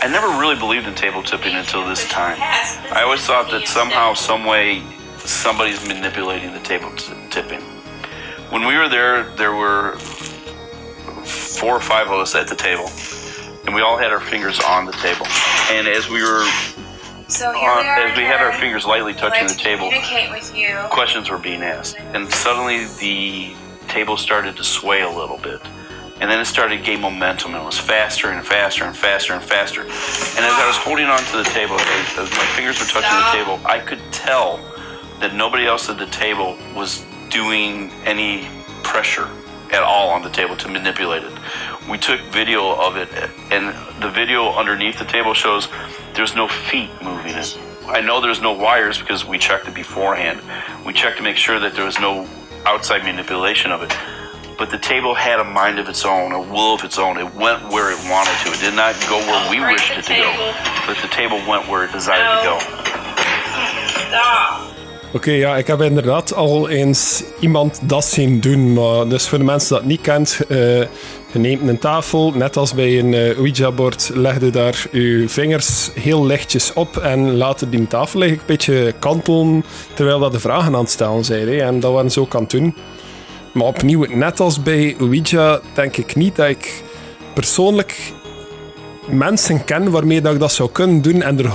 I never really believed in table tipping until this time. I always thought that somehow, some way, somebody's manipulating the table t- tipping. When we were there, there were four or five of us at the table, and we all had our fingers on the table. And as we were, So here on, we are. as we had our fingers lightly touching Let's the table, questions were being asked. And suddenly the table started to sway a little bit. And then it started to gain momentum and it was faster and faster and faster and faster. And as I was holding onto the table, as, as my fingers were touching the table, I could tell that nobody else at the table was doing any pressure at all on the table to manipulate it. We took video of it, and the video underneath the table shows there's no feet moving it. I know there's no wires because we checked it beforehand. We checked to make sure that there was no outside manipulation of it. But the table had a mind of its own, a will of its own. It went where it wanted to. It did not go where we wished it to go. table. But the table went where it desired to go. Stop. Oké, ja, ik heb inderdaad al eens iemand dat zien doen. Maar dus voor de mensen dat niet kent, eh, je neemt een tafel, net als bij een eh, Ouija-bord, leg je daar je vingers heel lichtjes op en laat die tafel eigenlijk een beetje kantelen terwijl dat de vragen aan het stellen zijn. Hè. En dat waren ze ook aan het doen. Maar opnieuw, net als bij Ouija, denk ik niet dat ik persoonlijk mensen ken waarmee dat ik dat zou kunnen doen en er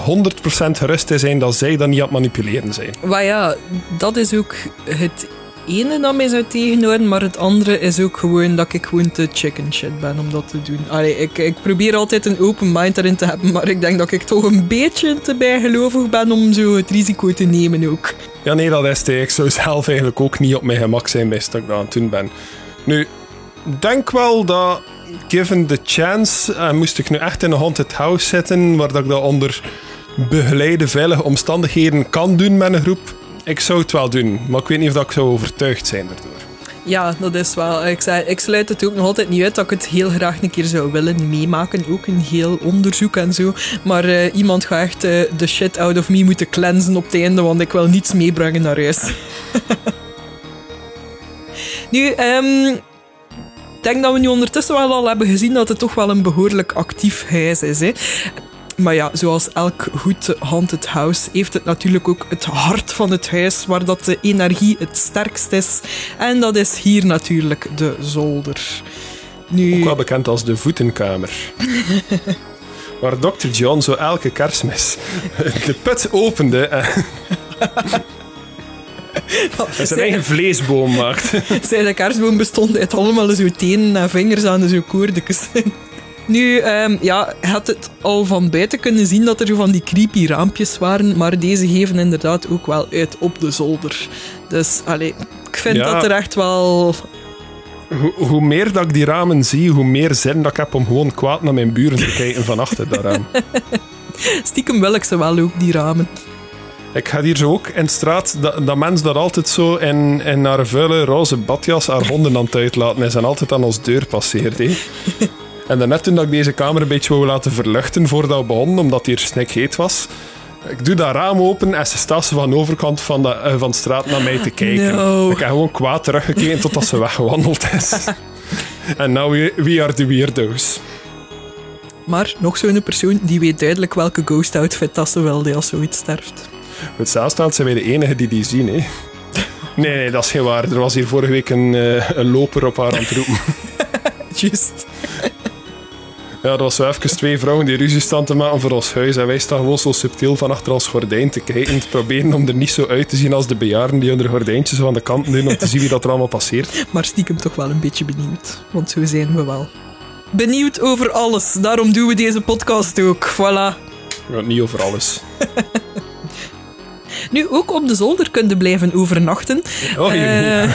100% gerust in zijn dat zij dat niet aan het manipuleren zijn. Maar ja, dat is ook het ene dat mij zou tegenhouden, maar het andere is ook gewoon dat ik gewoon te chicken shit ben om dat te doen. Allee, ik, ik probeer altijd een open mind erin te hebben, maar ik denk dat ik toch een beetje te bijgelovig ben om zo het risico te nemen ook. Ja, nee, dat is het. Ik zou zelf eigenlijk ook niet op mijn gemak zijn bij dat ik aan het doen ben. Nu, denk wel dat, given the chance, eh, moest ik nu echt in een haunted house zitten, waar dat ik dat onder begeleide, veilige omstandigheden kan doen met een groep, ik zou het wel doen. Maar ik weet niet of ik zou overtuigd zijn daardoor. Ja, dat is wel. Ik, zei, ik sluit het ook nog altijd niet uit dat ik het heel graag een keer zou willen meemaken. Ook een heel onderzoek en zo. Maar eh, iemand gaat echt eh, de shit out of me moeten cleansen op het einde, want ik wil niets meebrengen naar huis. nu, ehm, ik denk dat we nu ondertussen wel al hebben gezien dat het toch wel een behoorlijk actief huis is. Hè. Maar ja, zoals elk goed haunted house heeft het natuurlijk ook het hart van het huis waar dat de energie het sterkst is. En dat is hier natuurlijk de zolder. Nu, Ook wel bekend als de voetenkamer. Waar Dr. John zo elke kerstmis de put opende en, en zijn eigen vleesboom maakt. Zij de kerstboom bestond uit allemaal zo tenen en vingers aan de zo koordekes. Nu, ehm, ja, je had het al van buiten kunnen zien dat er van die creepy raampjes waren, maar deze geven inderdaad ook wel uit op de zolder. Dus, allee, ik vind Ja. dat er echt wel... Hoe, hoe meer dat ik die ramen zie, hoe meer zin dat ik heb om gewoon kwaad naar mijn buren te kijken van achter dat raam. Stiekem wil ik ze wel ook, die ramen. Ik ga hier zo ook in de straat, dat, dat mens dat altijd zo in, in haar vuile roze badjas haar honden aan het uitlaten is en altijd aan ons deur passeert. Hè. En daarnet toen dat ik deze kamer een beetje wou laten verluchten voordat we begonnen, omdat hier snikheet was, ik doe dat raam open en ze staat ze van de overkant van de, eh, van de straat naar mij te kijken. No. Ik heb gewoon kwaad teruggekeken totdat ze weggewandeld is. En now we, we are the weirdos. Maar nog zo'n persoon die weet duidelijk welke ghost outfit dat ze wilde als zoiets sterft. Met zelfstand zijn wij de enigen die die zien. Hè. Nee, nee, dat is geen waar. Er was hier vorige week een, eh, een loper op haar aan het roepen. Juist. Ja, dat was zo even twee vrouwen die ruzie staan te maken voor ons huis. En wij staan gewoon zo subtiel van achter ons gordijn te kijken. Te proberen om er niet zo uit te zien als de bejaarden die hun gordijntjes aan de kant doen. Om te zien wie dat er allemaal passeert. Maar stiekem toch wel een beetje benieuwd. Want zo zijn we wel. Benieuwd over alles. Daarom doen we deze podcast ook. Voilà. Ja, niet over alles. Nu, ook op de zolder kunnen blijven overnachten. Oh, Eh,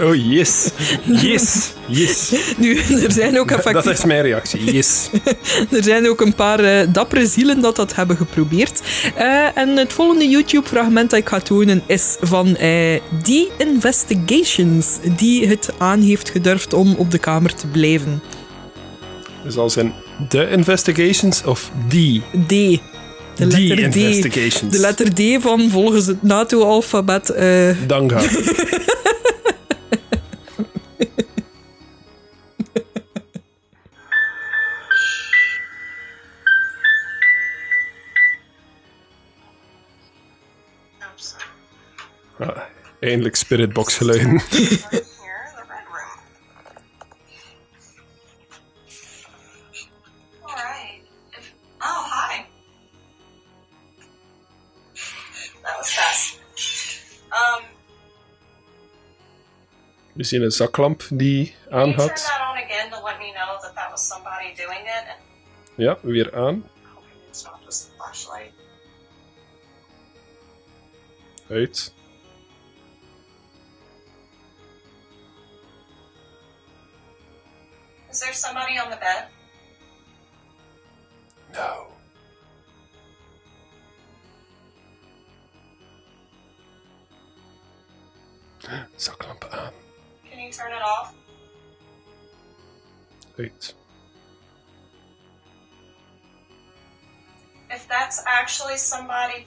oh yes. Yes. Yes. nu, er zijn ook effectief... Dat is mijn reactie. Yes. Er zijn ook een paar eh, dappere zielen dat dat hebben geprobeerd. Eh, en het volgende YouTube-fragment dat ik ga tonen is van The Investigations, die het aan heeft gedurfd om op de kamer te blijven. Dus als in The Investigations of die D. De letter D. Investigations. De letter D van volgens het NATO-alfabet. eh, Dan gaat. Oops. Ah, eindelijk spiritbox geluiden. that was somebody doing it? And Ja, weer aan. Uit.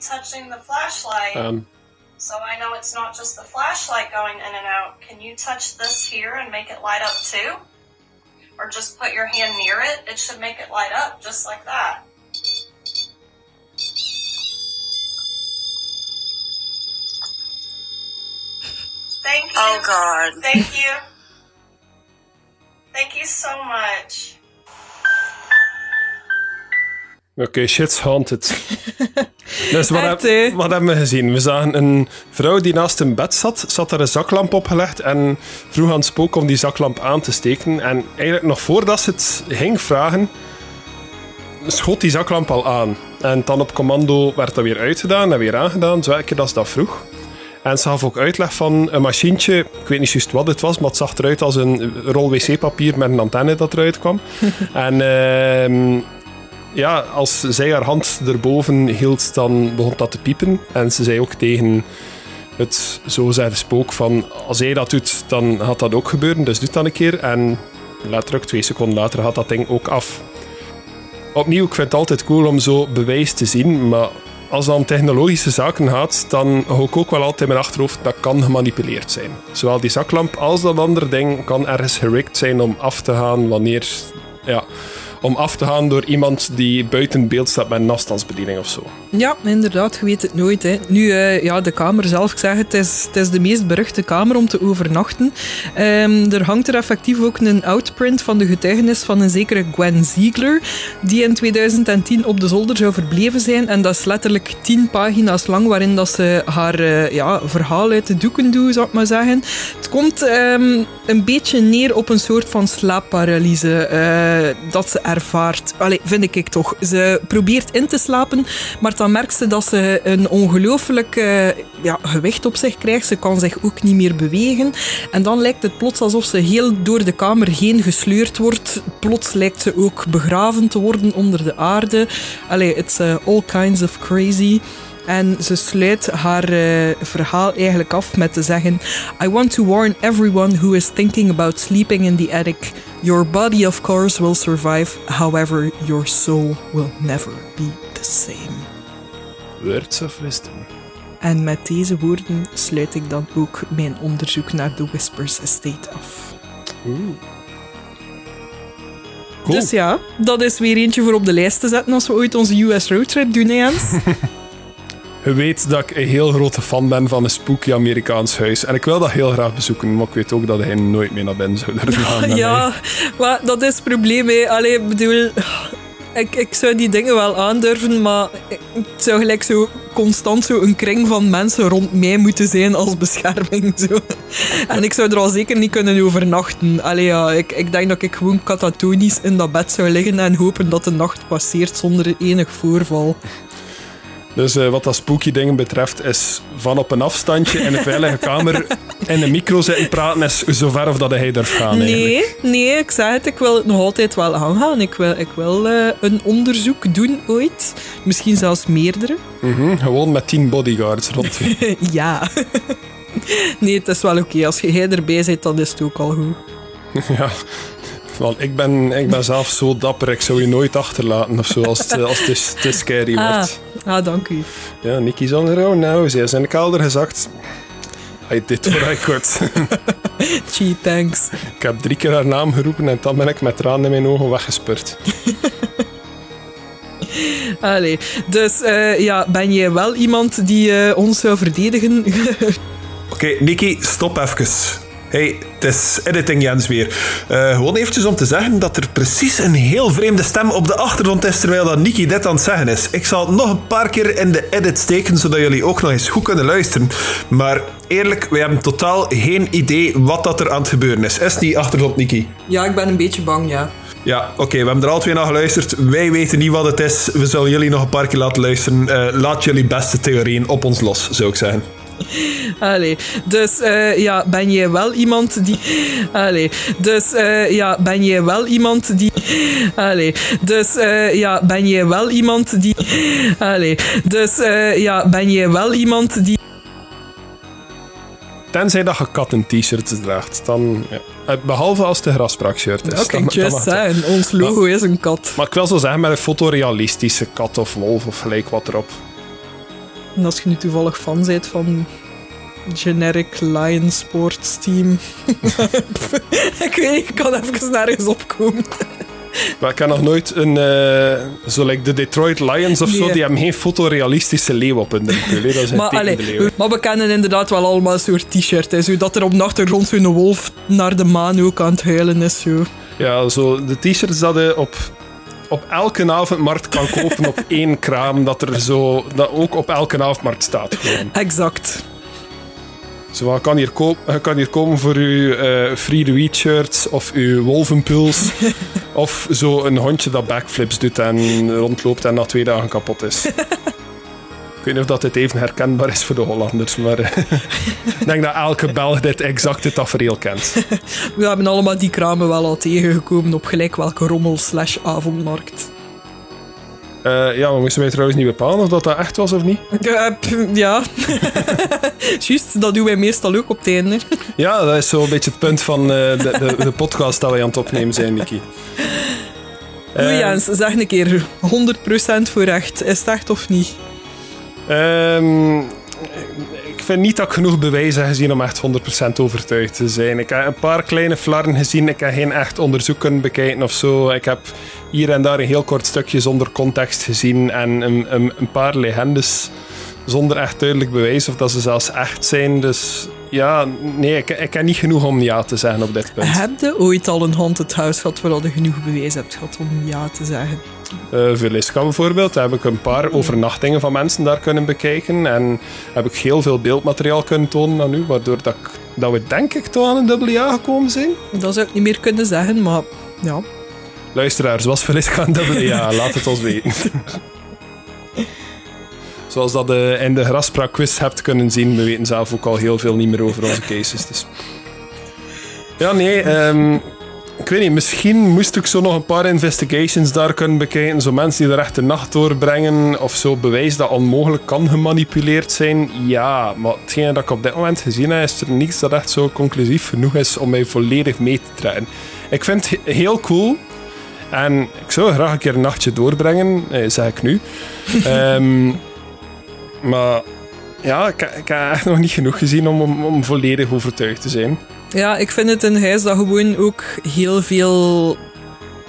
Touching the flashlight, Aan. so I know it's not just the flashlight going in and out, can you touch this here and make it light up too? Or just put your hand near it? It should make it light up just like that. Thank you. Oh God. Thank you. Thank you so much. Oké, shit's haunted. dus wat, Echt, heb- wat hebben we gezien? We zagen een vrouw die naast een bed zat, zat er een zaklamp opgelegd en vroeg aan het spook om die zaklamp aan te steken. En eigenlijk nog voordat ze het ging vragen, schot die zaklamp al aan. En dan op commando werd dat weer uitgedaan en weer aangedaan, zo elke dat ze dat vroeg. En ze gaf ook uitleg van een machientje, ik weet niet juist wat het was, maar het zag eruit als een rol wc-papier met een antenne dat eruit kwam. en ehm, ja, als zij haar hand erboven hield, dan begon dat te piepen. En ze zei ook tegen het zogezegde spook van als jij dat doet, dan gaat dat ook gebeuren, dus doe dat een keer. En letterlijk twee seconden later gaat dat ding ook af. Opnieuw, ik vind het altijd cool om zo bewijs te zien, maar als het om technologische zaken gaat, dan hou ik ook wel altijd in mijn achterhoofd dat kan gemanipuleerd zijn. Zowel die zaklamp als dat andere ding kan ergens gerikt zijn om af te gaan wanneer... Ja, om af te gaan door iemand die buiten beeld staat met een of zo. Ja, inderdaad, je weet het nooit. Hè. Nu, eh, ja, de kamer zelf, ik zeg het, is, het is de meest beruchte kamer om te overnachten. Ehm, er hangt er effectief ook een outprint van de getuigenis van een zekere Gwen Ziegler, die in 2010 op de zolder zou verbleven zijn. En dat is letterlijk tien pagina's lang, waarin dat ze haar eh, ja, verhaal uit de doeken doet, zou ik maar zeggen. Het komt ehm, een beetje neer op een soort van slaapparalyse eh, dat ze ervaart. Vind ik toch. Ze probeert in te slapen, maar dan merkt ze dat ze een ongelooflijk eh, ja, gewicht op zich krijgt. Ze kan zich ook niet meer bewegen. En dan lijkt het plots alsof ze heel door de kamer heen gesleurd wordt. Plots lijkt ze ook begraven te worden onder de aarde. Allee, it's eh, all kinds of crazy. En ze sluit haar eh, verhaal eigenlijk af met te zeggen: I want to warn everyone who is thinking about sleeping in the attic. Your body, of course, will survive. However, your soul will never be the same. Words of wisdom. En met deze woorden sluit ik dan ook mijn onderzoek naar de Whispers Estate af. Cool. Dus ja, dat is weer eentje voor op de lijst te zetten als we ooit onze US roadtrip doen, hè, Jens? Je weet dat ik een heel grote fan ben van een spooky Amerikaans huis. En ik wil dat heel graag bezoeken, maar ik weet ook dat hij nooit meer naar binnen zou durven gaan. met mij. Ja, maar dat is het probleem. Hè. Allee, ik bedoel, ik, ik zou die dingen wel aandurven, maar het zou gelijk zo constant zo een kring van mensen rond mij moeten zijn als bescherming. Zo. En ik zou er al zeker niet kunnen overnachten. Allee, ja, ik, ik denk dat ik gewoon catatonisch in dat bed zou liggen en hopen dat de nacht passeert zonder enig voorval. Dus eh, wat dat spooky dingen betreft, is van op een afstandje in een veilige kamer in een micro zitten praten, is zover of dat hij durft gaan. eigenlijk. Nee, nee, ik zeg het, ik wil het nog altijd wel aangaan. Ik wil, ik wil eh, een onderzoek doen ooit. Misschien zelfs meerdere. Mhm, gewoon met tien bodyguards rond. ja. nee, het is wel oké. Als jij erbij zit, dan is het ook al goed. ja. Want ik ben, ik ben zelf zo dapper, ik zou je nooit achterlaten of zo, als het, als het te, te scary Ah, wordt. ah, dank u. Ja, on her own now. Ze is in de kelder gezakt. I did what I could. Gee, thanks. ik heb drie keer haar naam geroepen en dan ben ik met tranen in mijn ogen weggespurt. Allee. Dus eh, ja, ben jij wel iemand die eh, ons zou verdedigen? Oké, Nicky, stop even. Hey, het is editing Jens weer. Eh, gewoon eventjes om te zeggen dat er precies een heel vreemde stem op de achtergrond is terwijl dat Nicky dit aan het zeggen is. Ik zal het nog een paar keer in de edit steken, zodat jullie ook nog eens goed kunnen luisteren. Maar eerlijk, wij hebben totaal geen idee wat dat er aan het gebeuren is. Is die achtergrond, Nicky? ja, ik ben een beetje bang, ja. Ja, oké, we hebben er al twee naar geluisterd. Wij weten niet wat het is. We zullen jullie nog een paar keer laten luisteren. Eh, laat jullie beste theorieën op ons los, zou ik zeggen. Allee. Dus eh, ja, ben jij wel iemand die. Allee. Dus eh, ja, ben jij wel iemand die. Allee. Dus eh, ja, ben jij wel iemand die. Allee. Dus ja, ben jij wel iemand die. Tenzij dat je kat een t-shirt draagt, dan... Ja. Eh, Behalve als het een graspraak-shirt is. Oké, just zijn. Ons logo is een kat. Maar ik wil zo zeggen met een fotorealistische kat of wolf of gelijk wat erop. En als je nu toevallig fan bent van Generic Lion Sports Team. ik weet niet, ik kan even nergens opkomen. Maar ik heb nog nooit een... eh zo like de Detroit Lions of zo, die hebben geen fotorealistische leeuw op hun. Dat Maar, allee, leeuw. maar we kennen inderdaad wel allemaal een soort t-shirt. hè, Zo dat er op de achtergrond zo'n wolf naar de maan ook aan het huilen is. Zo. Ja, zo de t-shirts dat je op, op elke avondmarkt kan kopen op één kraam, dat er zo... Dat ook op elke avondmarkt staat gewoon. Exact. Zo, je, kan hier koop, je kan hier komen voor je eh free the shirts of je wolvenpuls. of zo een hondje dat backflips doet en rondloopt en na twee dagen kapot is. Ik weet niet of dat dit even herkenbaar is voor de Hollanders, maar eh, ik denk dat elke Belg dit exacte tafereel kent. We hebben allemaal die kramen wel al tegengekomen op gelijk welke rommel slash avondmarkt. Eh, ja, maar moesten wij trouwens niet bepalen of dat, dat echt was of niet? Eh, pff, ja. Juist, dat doen wij meestal ook op het einde. Ja, dat is zo'n beetje het punt van de, de, de podcast dat wij aan het opnemen zijn. Oei, Eh, Jens, zeg een keer 100% voor echt. Is het echt of niet? Ehm, ik vind niet dat ik genoeg bewijzen heb gezien om echt 100% overtuigd te zijn. Ik heb een paar kleine flarden gezien. Ik heb geen echt onderzoek kunnen bekijken of zo. Ik heb hier en daar een heel kort stukje zonder context gezien en een, een, een paar legendes zonder echt duidelijk bewijs of dat ze zelfs echt zijn. Dus ja, nee, ik, ik heb niet genoeg om ja te zeggen op dit punt. Heb je ooit al een haunted house gehad waar je genoeg bewijs hebt gehad om ja te zeggen? Uh, Velisca bijvoorbeeld, daar heb ik een paar overnachtingen van mensen daar kunnen bekijken. En heb ik heel veel beeldmateriaal kunnen tonen aan u, waardoor dat, ik, dat we denk ik toch aan een dubbele gekomen zijn. Dat zou ik niet meer kunnen zeggen, maar ja. Luisteraars, was Velisca een dubbele? Laat het ons weten. Zoals dat uh, in de graspraak quiz hebt kunnen zien, we weten zelf ook al heel veel niet meer over onze cases. Dus. Ja, nee, um, ik weet niet, misschien moest ik zo nog een paar investigations daar kunnen bekijken. Zo mensen die er echt de nacht doorbrengen of zo bewijs dat onmogelijk kan gemanipuleerd zijn. Ja, maar hetgeen dat ik op dit moment gezien heb, is er niets dat echt zo conclusief genoeg is om mij volledig mee te trekken. Ik vind het heel cool. En ik zou graag een keer een nachtje doorbrengen, eh, zeg ik nu. um, maar ja, ik, ik, heb echt nog niet genoeg gezien om, om, om volledig overtuigd te zijn. Ja, ik vind het een huis dat gewoon ook heel veel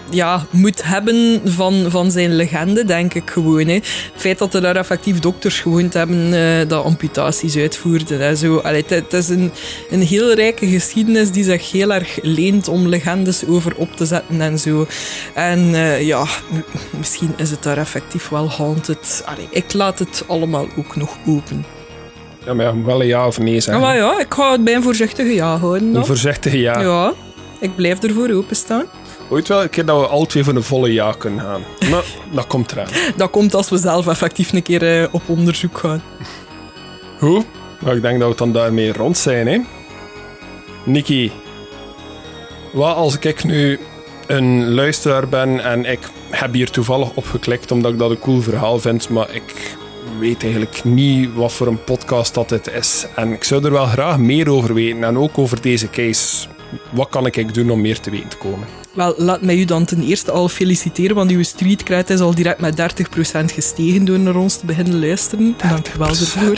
ja, moet hebben van, van zijn legende, denk ik gewoon. Hè. Het feit dat er daar effectief dokters gewoond hebben uh, dat amputaties uitvoerden. En zo. Allee, het, is een, een heel rijke geschiedenis die zich heel erg leent om legendes over op te zetten en zo. En uh, ja, misschien is het daar effectief wel haunted. Allee, ik laat het allemaal ook nog open. Ja, maar wel een ja of nee zeggen. Ja, maar ja, ik ga het bij een voorzichtige ja houden. Een voorzichtige ja. Ja, ik blijf ervoor openstaan. Ooit wel een keer dat we al twee voor een volle ja kunnen gaan. Maar dat komt eraan. Dat komt als we zelf effectief een keer uh, op onderzoek gaan. Hoe? Nou, ik denk dat we dan daarmee rond zijn, hè. Nikki, wat als ik nu een luisteraar ben en ik heb hier toevallig op geklikt omdat ik dat een cool verhaal vind, maar ik weet eigenlijk niet wat voor een podcast dat dit is. En ik zou er wel graag meer over weten en ook over deze case. Wat kan ik doen om meer te weten te komen? Wel, laat mij u dan ten eerste al feliciteren, want uw streetcred is al direct met 30% gestegen door naar ons te beginnen luisteren. Dank u wel ervoor.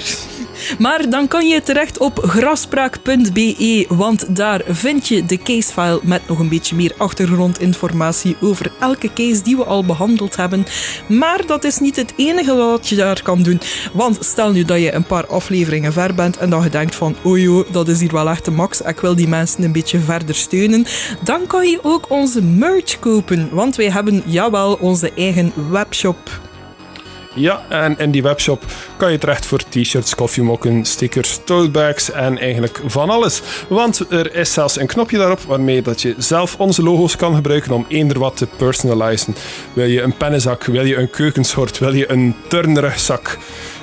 Maar dan kan je terecht op graspraak.be, want daar vind je de casefile met nog een beetje meer achtergrondinformatie over elke case die we al behandeld hebben. Maar dat is niet het enige wat je daar kan doen. Want stel nu dat je een paar afleveringen ver bent en dat je denkt van ojo, dat is hier wel echt de max, ik wil die mensen een beetje verder steunen, dan kan je ook onze merch kopen. Want wij hebben, jawel, onze eigen webshop. Ja, en in die webshop kan je terecht voor t-shirts, koffiemokken, stickers, totebags en eigenlijk van alles. Want er is zelfs een knopje daarop waarmee dat je zelf onze logo's kan gebruiken om eender wat te personalizen. Wil je een pennenzak, wil je een keukensoort, wil je een turnrugzak...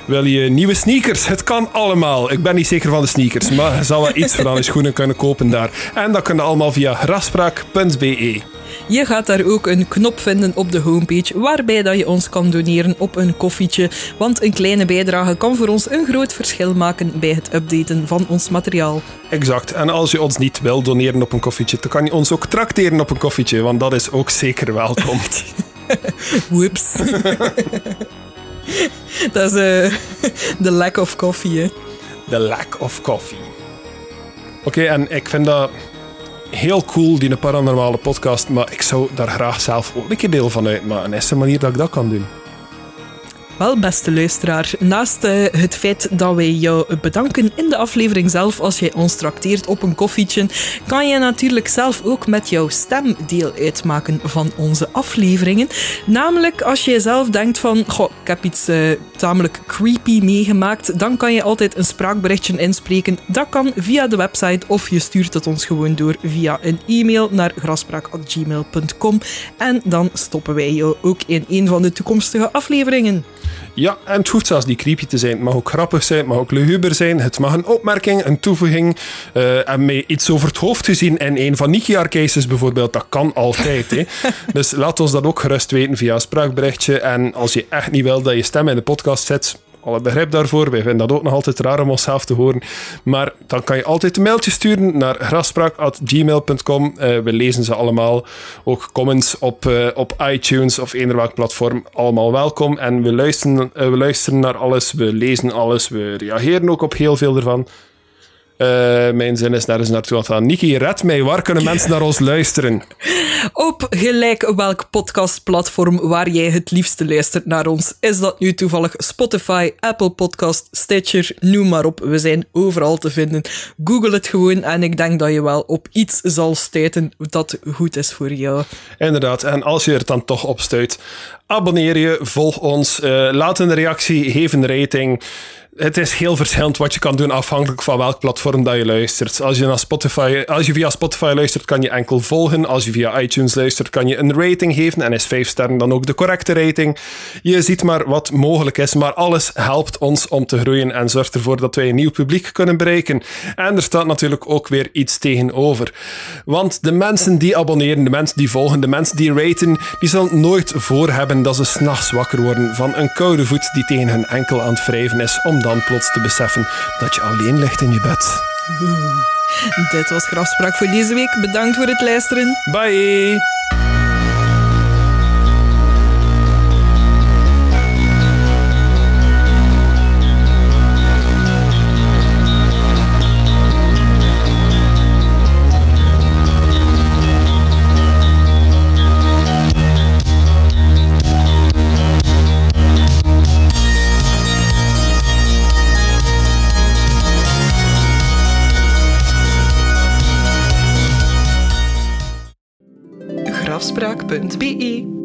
Wil je nieuwe sneakers? Het kan allemaal. Ik ben niet zeker van de sneakers, maar je zal iets van je schoenen kunnen kopen daar. En dat kan allemaal via graspraak.be. Je gaat daar ook een knop vinden op de homepage waarbij dat je ons kan doneren op een koffietje. Want een kleine bijdrage kan voor ons een groot verschil maken bij het updaten van ons materiaal. Exact. En als je ons niet wil doneren op een koffietje, dan kan je ons ook trakteren op een koffietje, want dat is ook zeker welkom. Whoops. dat is uh, de lack of coffee. The lack of coffee. Oké, en ik vind dat heel cool, die paranormale podcast, maar ik zou daar graag zelf ook een keer deel van uitmaken. Is er manier dat ik dat kan doen? Wel, beste luisteraar, naast uh, het feit dat wij jou bedanken in de aflevering zelf als jij ons trakteert op een koffietje, kan je natuurlijk zelf ook met jouw stem deel uitmaken van onze afleveringen. Namelijk als je zelf denkt van, goh, ik heb iets uh, tamelijk creepy meegemaakt, dan kan je altijd een spraakberichtje inspreken. Dat kan via de website of je stuurt het ons gewoon door via een e-mail naar graspraak.gmail.com en dan stoppen wij jou ook in een van de toekomstige afleveringen. Ja, en het hoeft zelfs niet creepy te zijn. Het mag ook grappig zijn, het mag ook luguber zijn. Het mag een opmerking, een toevoeging. Uh, en mij iets over het hoofd gezien in een van Nikiar cases bijvoorbeeld. Dat kan altijd. hè. Dus laat ons dat ook gerust weten via een spraakberichtje. En als je echt niet wil dat je stem in de podcast zet, alle begrip daarvoor. Wij vinden dat ook nog altijd raar om onszelf te horen. Maar dan kan je altijd een mailtje sturen naar graspraak.gmail.com. Uh, we lezen ze allemaal. Ook comments op, uh, op iTunes of eender welk platform. Allemaal welkom. En we luisteren, uh, we luisteren naar alles. We lezen alles. We reageren ook op heel veel ervan. Uh, mijn zin is nergens naartoe gaan. Niki, red mij. Waar kunnen mensen naar ons luisteren? Op gelijk welk podcastplatform waar jij het liefste luistert naar ons. Is dat nu toevallig Spotify, Apple Podcast, Stitcher, noem maar op. We zijn overal te vinden. Google het gewoon en ik denk dat je wel op iets zal stuiten dat goed is voor jou. Inderdaad. En als je er dan toch op stuit, abonneer je, volg ons, uh, laat een reactie, geef een rating het is heel verschillend wat je kan doen afhankelijk van welk platform dat je luistert. Als je, naar Spotify, als je via Spotify luistert, kan je enkel volgen. Als je via iTunes luistert, kan je een rating geven. En is 5 sterren dan ook de correcte rating. Je ziet maar wat mogelijk is, maar alles helpt ons om te groeien en zorgt ervoor dat wij een nieuw publiek kunnen bereiken. En er staat natuurlijk ook weer iets tegenover. Want de mensen die abonneren, de mensen die volgen, de mensen die raten, die zullen nooit voor hebben dat ze s'nachts wakker worden van een koude voet die tegen hun enkel aan het wrijven is dan plots te beseffen dat je alleen ligt in je bed. Oeh. Dit was Grafspraak voor deze week. Bedankt voor het luisteren. Bye! grafspraak.be.